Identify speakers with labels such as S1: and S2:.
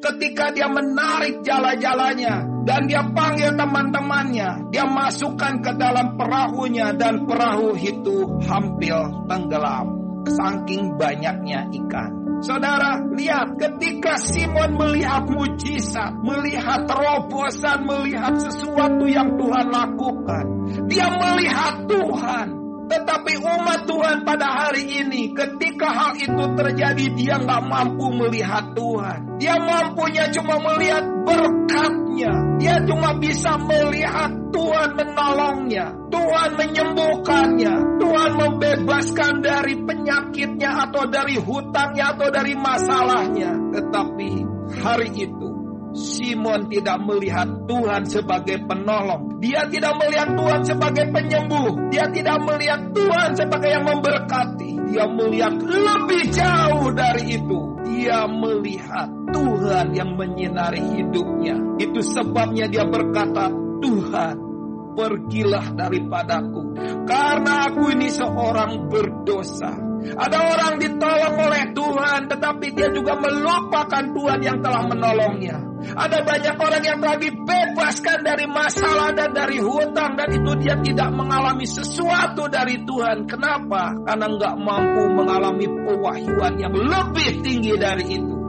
S1: ketika dia menarik jala-jalanya dan dia panggil teman-temannya, dia masukkan ke dalam perahunya dan perahu itu hampir tenggelam. Saking banyaknya ikan. Saudara, lihat ketika Simon melihat mujizat, melihat terobosan, melihat sesuatu yang Tuhan lakukan. Dia melihat Tuhan. Tetapi Tuhan pada hari ini ketika hal itu terjadi dia nggak mampu melihat Tuhan. Dia mampunya cuma melihat berkatnya. Dia cuma bisa melihat Tuhan menolongnya. Tuhan menyembuhkannya. Tuhan membebaskan dari penyakitnya atau dari hutangnya atau dari masalahnya. Tetapi hari itu Simon tidak melihat Tuhan sebagai penolong. Dia tidak melihat Tuhan sebagai penyembuh. Dia tidak melihat Tuhan sebagai yang memberkati. Dia melihat lebih jauh dari itu. Dia melihat Tuhan yang menyinari hidupnya. Itu sebabnya dia berkata, Tuhan, pergilah daripadaku. Karena aku ini seorang berdosa. Ada orang ditolong oleh Tuhan, tetapi dia juga melupakan Tuhan yang telah menolongnya. Ada banyak orang yang telah dibebaskan dari masalah dan dari hutang, dan itu dia tidak mengalami sesuatu dari Tuhan. Kenapa? Karena nggak mampu mengalami pewahyuan yang lebih tinggi dari itu.